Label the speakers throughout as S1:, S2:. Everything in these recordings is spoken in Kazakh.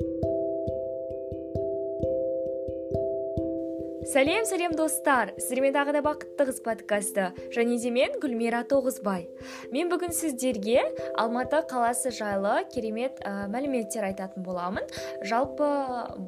S1: Thank you. Сәлем сәлем достар. Сіздермен тағы да бақытты қыз подкасты. Және де мен гүлмира тоғызбай. Мен бүгін сіздерге алматы қаласы жайлы керемет ә, мәліметтер айтатын боламын. Жалпы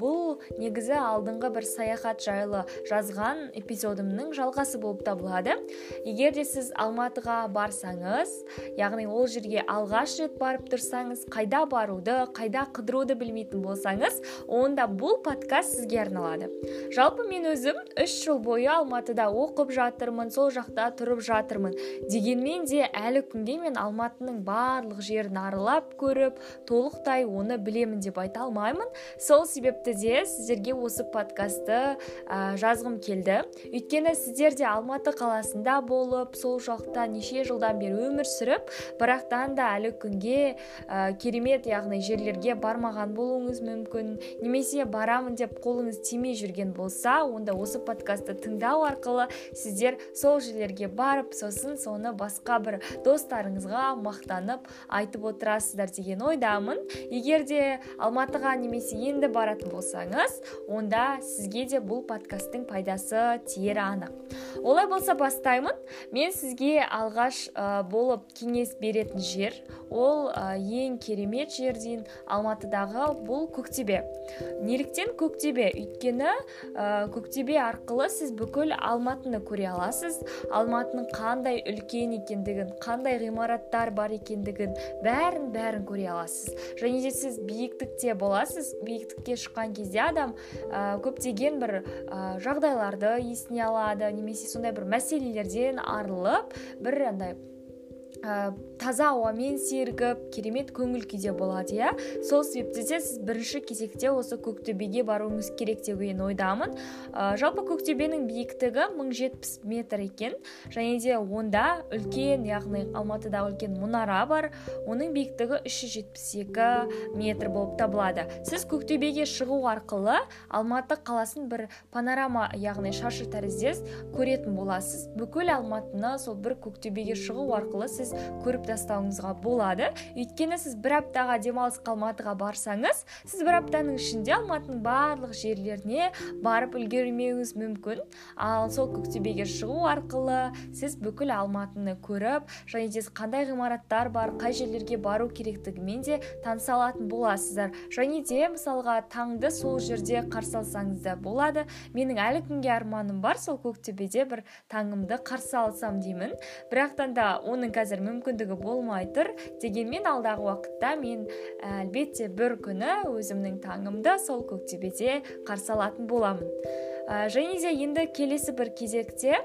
S1: бұл негізі алдыңғы бір саяхат жайлы жазған эпизодымның жалғасы болып табылады. Егер де сіз алматыға барсаңыз яғни ол жерге алғаш рет барып тұрсаңыз қайда баруды қайда қыдыруды білмейтін болсаңыз онда бұл подкаст сізге арналады. Жалпы мен өзім үш жыл бойы алматыда оқып жатырмын сол жақта тұрып жатырмын. Дегенмен де әлі күнге мен алматының барлық жерін аралап көріп толықтай оны білемін деп айта алмаймын. Сол себепті де сіздерге осы подкастты ә, жазғым келді. Өйткені сіздер де алматы қаласында болып сол жақта неше жылдан бері өмір сүріп бірақтан да әлі күнге ә, керемет яғни жерлерге бармаған болуыңыз мүмкін. Немесе барамын деп қолыңыз тимей жүрген болса онда осы подкастты тыңдау арқылы сіздер сол жерлерге барып сосын соны басқа бір достарыңызға мақтанып айтып отырасыздар деген ойдамын. Егер де алматыға немесе енді баратын болсаңыз онда сізге де бұл подкасттың пайдасы тиері анық. Олай болса бастаймын. Мен сізге алғаш ә, болып кеңес беретін жер ол ә, ең керемет жерден алматыдағы бұл көктөбе. Неліктен көктөбе? Өйткені ә, арқылы сіз бүкіл алматыны көре аласыз. Алматының қандай үлкен екендігін қандай ғимараттар бар екендігін бәрін бәрін көре аласыз. Және де сіз биіктікте боласыз. Биіктікке шыққан кезде адам ә, көптеген бір ә, жағдайларды есіне алады немесе сондай бір мәселелерден арылып бір андай ә, таза ауамен сергіп керемет көңіл күйде болады иә? Сол себепті де сіз бірінші кезекте осы көктөбеге баруыңыз керек деген ойдамын. Ә, жалпы көктөбенің биіктігі 1070 метр екен. Және де онда үлкен яғни алматыда үлкен мұнара бар. Оның биіктігі 372 метр болып табылады. Сіз көктөбеге шығу арқылы алматы қаласын бір панорама яғни шаршы тәріздес көретін боласыз. Бүкіл алматыны сол бір көктөбеге шығу арқылы сіз көріп тастауыңызға болады. Өйткені сіз бір аптаға демалысқа алматыға барсаңыз сіз бір аптаның ішінде алматының барлық жерлеріне барып үлгермеуіңіз мүмкін. Ал сол көктөбеге шығу арқылы сіз бүкіл алматыны көріп және де қандай ғимараттар бар қай жерлерге бару керектігімен де таныса алатын боласыздар. Және де мысалға таңды сол жерде қарсы алсаңыз да болады. Менің әлі күнге арманым бар сол көктөбеде бір таңымды қарсы алсам деймін. Бірақтан да оның қазір мүмкіндігі болмай тұр дегенмен алдағы уақытта мен әлбетте бір күні өзімнің таңымды сол көктөбеде қарсы алатын боламын. Ә, және де енді келесі бір кезекте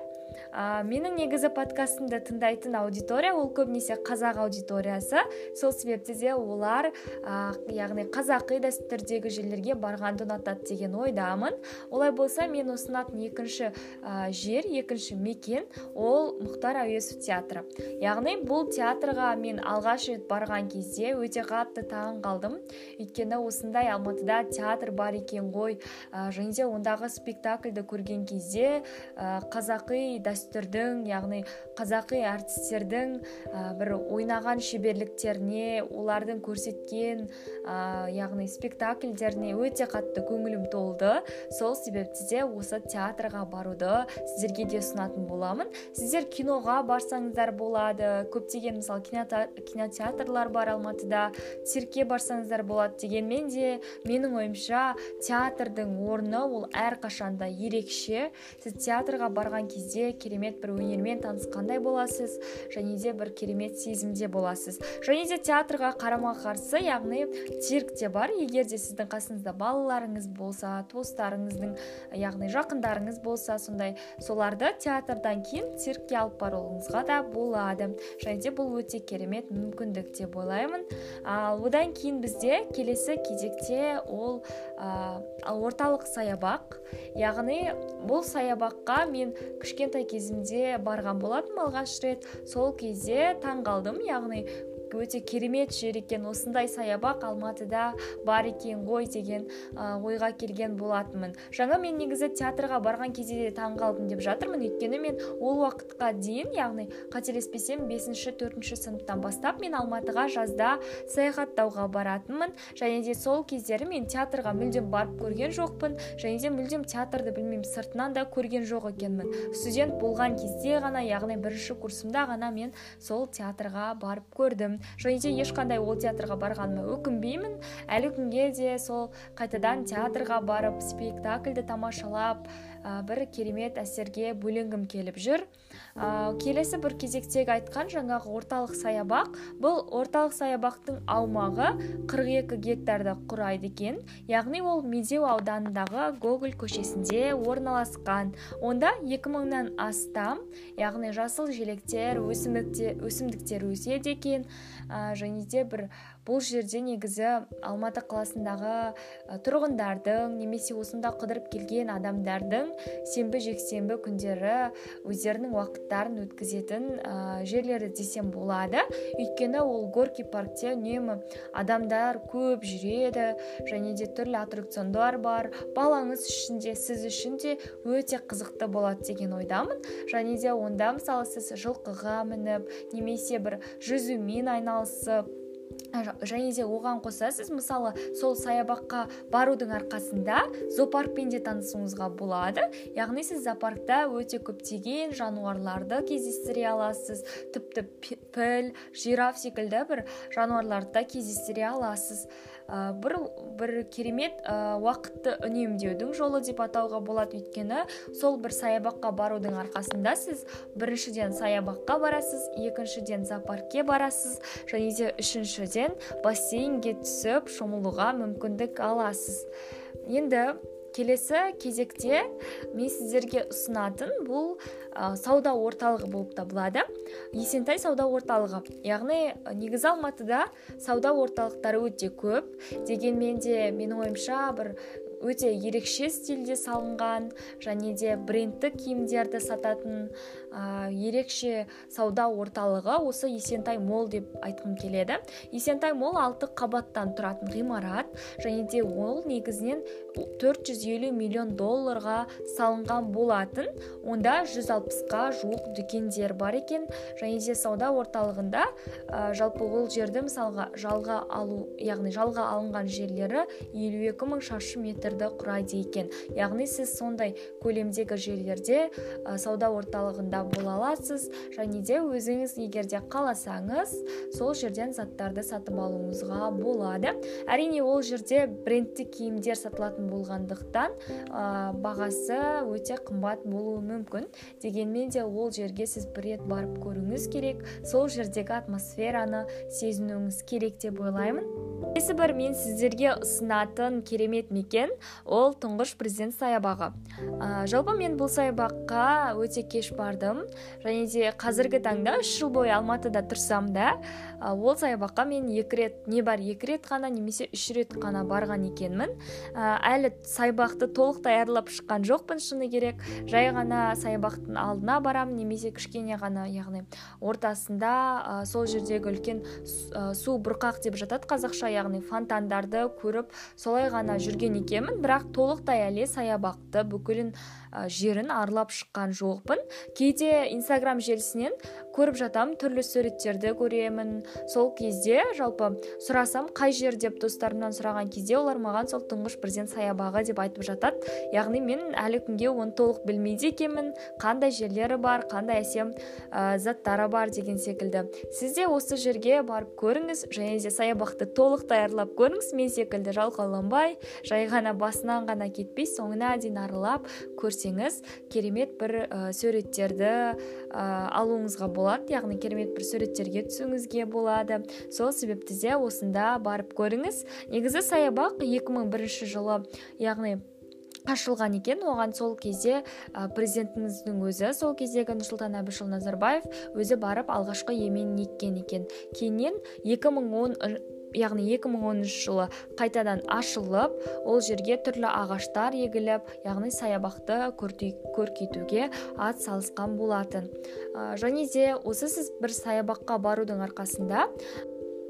S1: ә, менің негізі подкастымды тыңдайтын аудитория ол көбінесе қазақ аудиториясы. Сол себепті де олар ә, яғни қазақи дәстүрдегі жерлерге барғанды ұнатады деген ойдамын. Олай болса мен ұсынатын екінші ә, жер екінші мекен ол мұхтар әуезов театры. Яғни бұл театрға мен алғаш рет барған кезде өте қатты таң қалдым. Өйткені осындай алматыда театр бар екен ғой. Ә, және де ондағы спектакльді көрген кезде ә, қазақи дәстүрдің яғни қазақи әртістердің ә, бір ойнаған шеберліктеріне олардың көрсеткен ә, яғни спектакльдеріне өте қатты көңілім толды. Сол себепті де осы театрға баруды сіздерге де ұсынатын боламын. Сіздер киноға барсаңыздар болады. Көптеген мысалы кинотеатрлар бар алматыда. Циркке барсаңыздар болады дегенмен де менің ойымша театрдың орны ол әрқашанда ерекше. Сіз театрға барған кезде керемет бір өнермен танысқандай боласыз және де бір керемет сезімде боласыз. Және де театрға қарама қарсы яғни цирк те бар. Егер де сіздің қасыңызда балаларыңыз болса туыстарыңыздың яғни жақындарыңыз болса сондай соларды театрдан кейін циркке алып баруыңызға да болады. Және де бұл өте керемет мүмкіндік деп ойлаймын. Ал одан кейін бізде келесі кезекте ол ә, орталық саябақ. Яғни бұл саябаққа мен кішкентай кезімде барған болатынмын алғаш рет. Сол кезде таң қалдым яғни өте керемет жер екен. Осындай саябақ алматыда бар екен ғой деген ойға келген болатынмын. Жаңа мен негізі театрға барған кезде де таң қалдым деп жатырмын. Өйткені мен ол уақытқа дейін яғни қателеспесем бесінші төртінші сыныптан бастап мен алматыға жазда саяхаттауға баратынмын. Және де сол кездері мен театрға мүлдем барып көрген жоқпын. Және де мүлдем театрды білмеймін сыртынан да көрген жоқ екенмін. Студент болған кезде ғана яғни бірінші курсымда ғана мен сол театрға барып көрдім. Және де ешқандай ол театрға барғаныма өкінбеймін. Әлі күнге де сол қайтадан театрға барып спектакльді тамашалап бір керемет әсерге бөленгім келіп жүр. Ә, келесі бір кезектегі айтқан жаңағы орталық саябақ бұл орталық саябақтың аумағы 42 гектарды құрайды екен. Яғни ол медеу ауданындағы гоголь көшесінде орналасқан. Онда 2000-нан астам яғни жасыл желектер өсімдіктер өседі екен. Ә, және де бір бұл жерде негізі алматы қаласындағы тұрғындардың немесе осында қыдырып келген адамдардың сенбі жексенбі күндері өздерінің уақыттарын өткізетін ә, жерлері десем болады. Өйткені ол горки паркте үнемі адамдар көп жүреді және де түрлі аттракциондар бар. Балаңыз үшін де сіз үшін де өте қызықты болады деген ойдамын. Және де онда мысалы сіз жылқыға мініп немесе бір жүзумен айналысып және де оған қоса сіз мысалы сол саябаққа барудың арқасында зоопаркпен де танысуыңызға болады. Яғни сіз зоопаркта өте көптеген жануарларды кездестіре аласыз. Тіпті піл жираф секілді бір жануарларды да кездестіре аласыз. Ә, бір бір керемет ә, уақытты үнемдеудің жолы деп атауға болады. Өйткені сол бір саябаққа барудың арқасында сіз біріншіден саябаққа барасыз екіншіден зоопаркке барасыз және де үшіншіден бассейнге түсіп шомылуға мүмкіндік аласыз. Енді келесі кезекте мен сіздерге ұсынатын бұл ә, сауда орталығы болып табылады. Есентай сауда орталығы. Яғни негізі алматыда сауда орталықтары өте көп. Дегенмен де менің ойымша бір өте ерекше стильде салынған және де брендті киімдерді сататын ә, ерекше сауда орталығы осы есентай мол деп айтқым келеді. Есентай мол алты қабаттан тұратын ғимарат және де ол негізінен 450 миллион долларға салынған болатын. Онда 160-қа жуық дүкендер бар екен және де сауда орталығында ә, жалпы ол жерді мысалға жалға алу яғни жалға алынған жерлері 52 мың шаршы метрді құрайды екен. Яғни сіз сондай көлемдегі жерлерде ә, сауда орталығында бола аласыз және де өзіңіз егер де қаласаңыз сол жерден заттарды сатып алуыңызға болады. Әрине ол жерде брендті киімдер сатылатын болғандықтан ә, бағасы өте қымбат болуы мүмкін. Дегенмен де ол жерге сіз бір рет барып көруіңіз керек. Сол жердегі атмосфераны сезінуіңіз керек деп ойлаймын. Келесі бір мен сіздерге ұсынатын керемет мекен? Ол тұңғыш президент саябағы. Ә, жалпы мен бұл саябаққа өте кеш бардым. Және де қазіргі таңда үш жыл бойы алматыда тұрсам да ол саябаққа мен екі рет не бар екі рет қана немесе үш рет қана барған екенмін. Ә, әлі саябақты толықтай аралап шыққан жоқпын шыны керек. Жай ғана саябақтың алдына барамын немесе кішкене ғана яғни ортасында ә, сол жердегі үлкен су бұрқақ деп жатады қазақша яғни фонтандарды көріп солай ғана жүрген екенмін. Бірақ толықтай әлі саябақты бүкілін жерін аралап шыққан жоқпын. Кейде инстаграм желісінен көріп жатамын түрлі суреттерді көремін. Сол кезде жалпы сұрасам қай жер деп достарымнан сұраған кезде олар маған сол тұңғыш президент саябағы деп айтып жатады. Яғни мен әлі күнге оны толық білмейді екенмін. Қандай жерлері бар қандай әсем ә, заттары бар деген секілді. Сіз де осы жерге барып көріңіз және де саябақты толықтай аралап көріңіз. Мен секілді жалқауланбай жай ғана басынан ғана кетпей соңына дейін аралап көрсеңіз керемет бір ә, суреттерді ә, алуыңызға болады. Яғни керемет бір суреттерге түсуіңізге болады. Сол себепті де осында барып көріңіз. Негізі саябақ 2001 жылы яғни ашылған екен. Оған сол кезде ә, президентіміздің өзі сол кездегі нұрсұлтан әбішұлы назарбаев өзі барып алғашқы еменін еккен екен. Кейіннен 2010 яғни 2010 жылы қайтадан ашылып ол жерге түрлі ағаштар егіліп яғни саябақты көркейтуге ат салысқан болатын және де осы сіз бір саябаққа барудың арқасында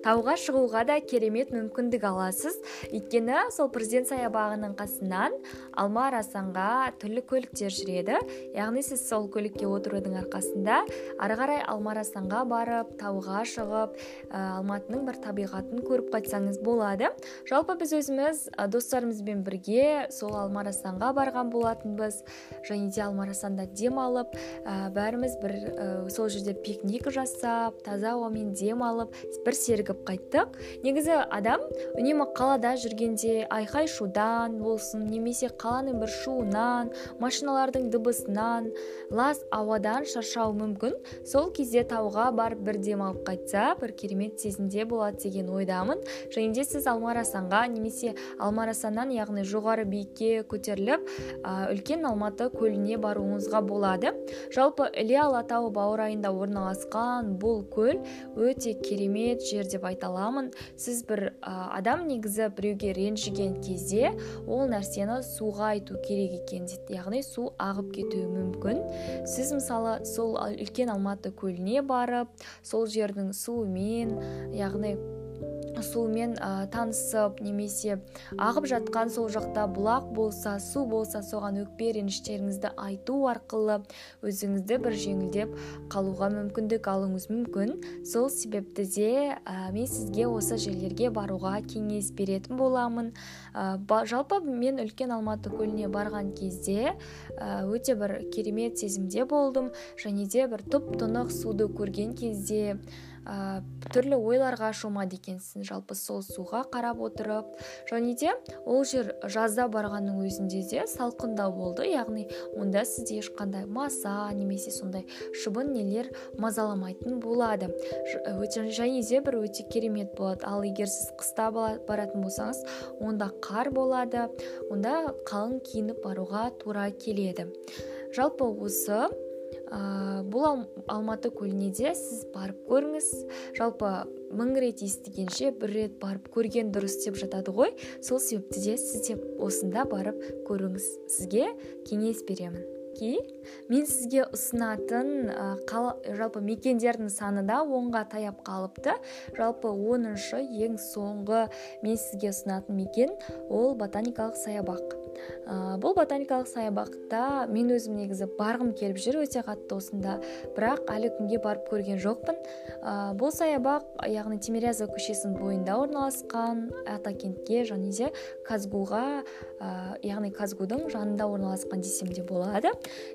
S1: тауға шығуға да керемет мүмкіндік аласыз. Өйткені сол президент саябағының қасынан алма арасанға түрлі көліктер жүреді. Яғни сіз сол көлікке отырудың арқасында ары қарай алма арасанға барып тауға шығып ә, алматының бір табиғатын көріп қайтсаңыз болады. Жалпы біз өзіміз достарымызбен бірге сол алма арасанға барған болатынбыз. Және де алма арасанда демалып ә, бәріміз бір ә, сол жерде пикник жасап таза ауамен демалып бір қайттық. Негізі адам үнемі қалада жүргенде айқай шудан болсын немесе қаланың бір шуынан машиналардың дыбысынан лас ауадан шаршауы мүмкін. Сол кезде тауға барып бір демалып қайтса бір керемет сезімде болады деген ойдамын. Және де сіз алмарасанға немесе алмарасаннан яғни жоғары биікке көтеріліп үлкен алматы көліне баруыңызға болады. Жалпы іле алатауы баурайында орналасқан бұл көл өте керемет жер деп айта аламын. Сіз бір адам негізі біреуге ренжіген кезде ол нәрсені суға айту керек екен дейді яғни су ағып кетуі мүмкін. Сіз мысалы сол үлкен алматы көліне барып сол жердің суымен яғни суымен ә, танысып немесе ағып жатқан сол жақта бұлақ болса су болса соған өкпе реніштеріңізді айту арқылы өзіңізді бір жеңілдеп қалуға мүмкіндік алуыңыз мүмкін. Сол себепті де ә, мен сізге осы жерлерге баруға кеңес беретін боламын. Ә, жалпы мен үлкен алматы көліне барған кезде өте бір керемет сезімде болдым және де бір тұп тұнық суды көрген кезде ә, түрлі ойларға шомады екенсің. Жалпы сол суға қарап отырып. Және де ол жер жазда барғанның өзінде де салқындау болды. Яғни онда сізде ешқандай маса немесе сондай шыбын нелер мазаламайтын болады. Өте және де бір өте керемет болады. Ал егер сіз қыста баратын болсаңыз онда қар болады. Онда қалың киініп баруға тура келеді. Жалпы осы ә, бұл алматы көліне де сіз барып көріңіз. Жалпы мың рет естігенше бір рет барып көрген дұрыс деп жатады ғой. Сол себепті де сіз де осында барып көріңіз. Сізге кеңес беремін. Мен сізге ұсынатын ә, қал, жалпы мекендердің саны да онға таяп қалыпты. Жалпы оныншы ең соңғы мен сізге ұсынатын мекен ол ботаникалық саябақ. Ә, бұл ботаникалық саябақта мен өзім негізі барғым келіп жүр өте қатты осында. Бірақ әлі күнге барып көрген жоқпын. Ә, бұл саябақ яғни тимирязева көшесінің бойында орналасқан атакентке және де казгуға ә, яғни казгудың жанында орналасқан десем де болады.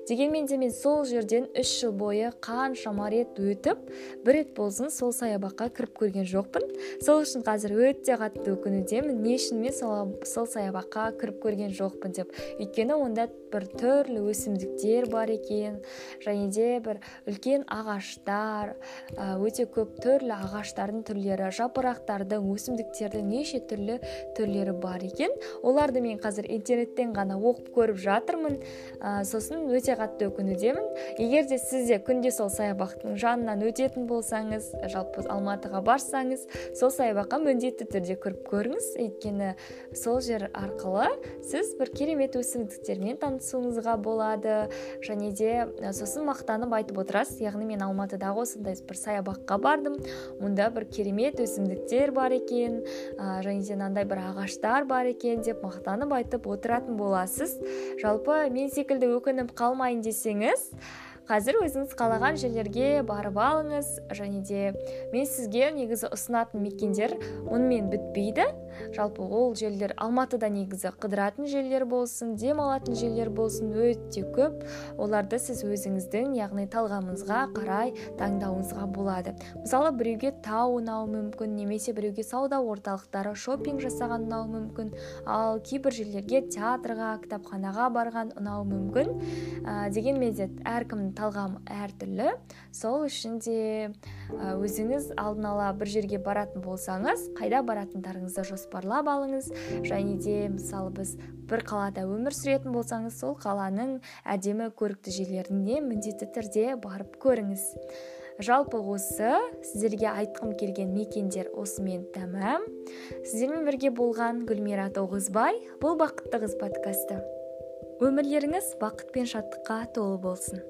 S1: Дегенмен де мен сол жерден үш жыл бойы қаншама рет өтіп бір рет болсын сол саябаққа кіріп көрген жоқпын. Сол үшін қазір өте қатты өкінудемін. Не үшін мен сол, сол саябаққа кіріп көрген жоқ жоқпын деп өйткені онда бір түрлі өсімдіктер бар екен және де бір үлкен ағаштар өте көп түрлі ағаштардың түрлері жапырақтардың өсімдіктердің неше түрлі түрлері бар екен. Оларды мен қазір интернеттен ғана оқып көріп жатырмын. Ә, сосын өте қатты өкінудемін. Егер де сіз де күнде сол саябақтың жанынан өтетін болсаңыз жалпы алматыға барсаңыз сол саябаққа міндетті түрде кіріп көріңіз. Өйткені сол жер арқылы сіз бір керемет өсімдіктермен танысуыңызға болады. Және де сосын мақтанып айтып отырасыз. Яғни мен алматыдағы осындай бір саябаққа бардым. Онда бір керемет өсімдіктер бар екен. Ә, және де мынандай бір ағаштар бар екен деп мақтанып айтып отыратын боласыз. Жалпы мен секілді өкініп қалмайын десеңіз қазір өзіңіз қалаған жерлерге барып алыңыз және де мен сізге негізі ұсынатын мекендер онымен бітпейді. Жалпы ол жерлер алматыда негізі қыдыратын жерлер болсын демалатын жерлер болсын өте көп. Оларды сіз өзіңіздің яғни талғамыңызға қарай таңдауыңызға болады. Мысалы біреуге тау ұнауы мүмкін немесе біреуге сауда орталықтары шопинг жасаған ұнауы мүмкін ал кейбір жерлерге театрға кітапханаға барған ұнауы мүмкін. Ә, дегенмен де әркімнің талғамы әртүрлі. Сол үшін де өзіңіз алдын ала бір жерге баратын болсаңыз қайда баратындарыңызды жоспарлап алыңыз. Және де мысалы біз бір қалада өмір сүретін болсаңыз сол қаланың әдемі көрікті жерлеріне міндетті түрде барып көріңіз. Жалпы осы сіздерге айтқым келген мекендер осымен тәмам. Сіздермен бірге болған гүлмира тоғызбай бұл бақытты қыз подкасты. Өмірлеріңіз бақыт пен шаттыққа толы болсын.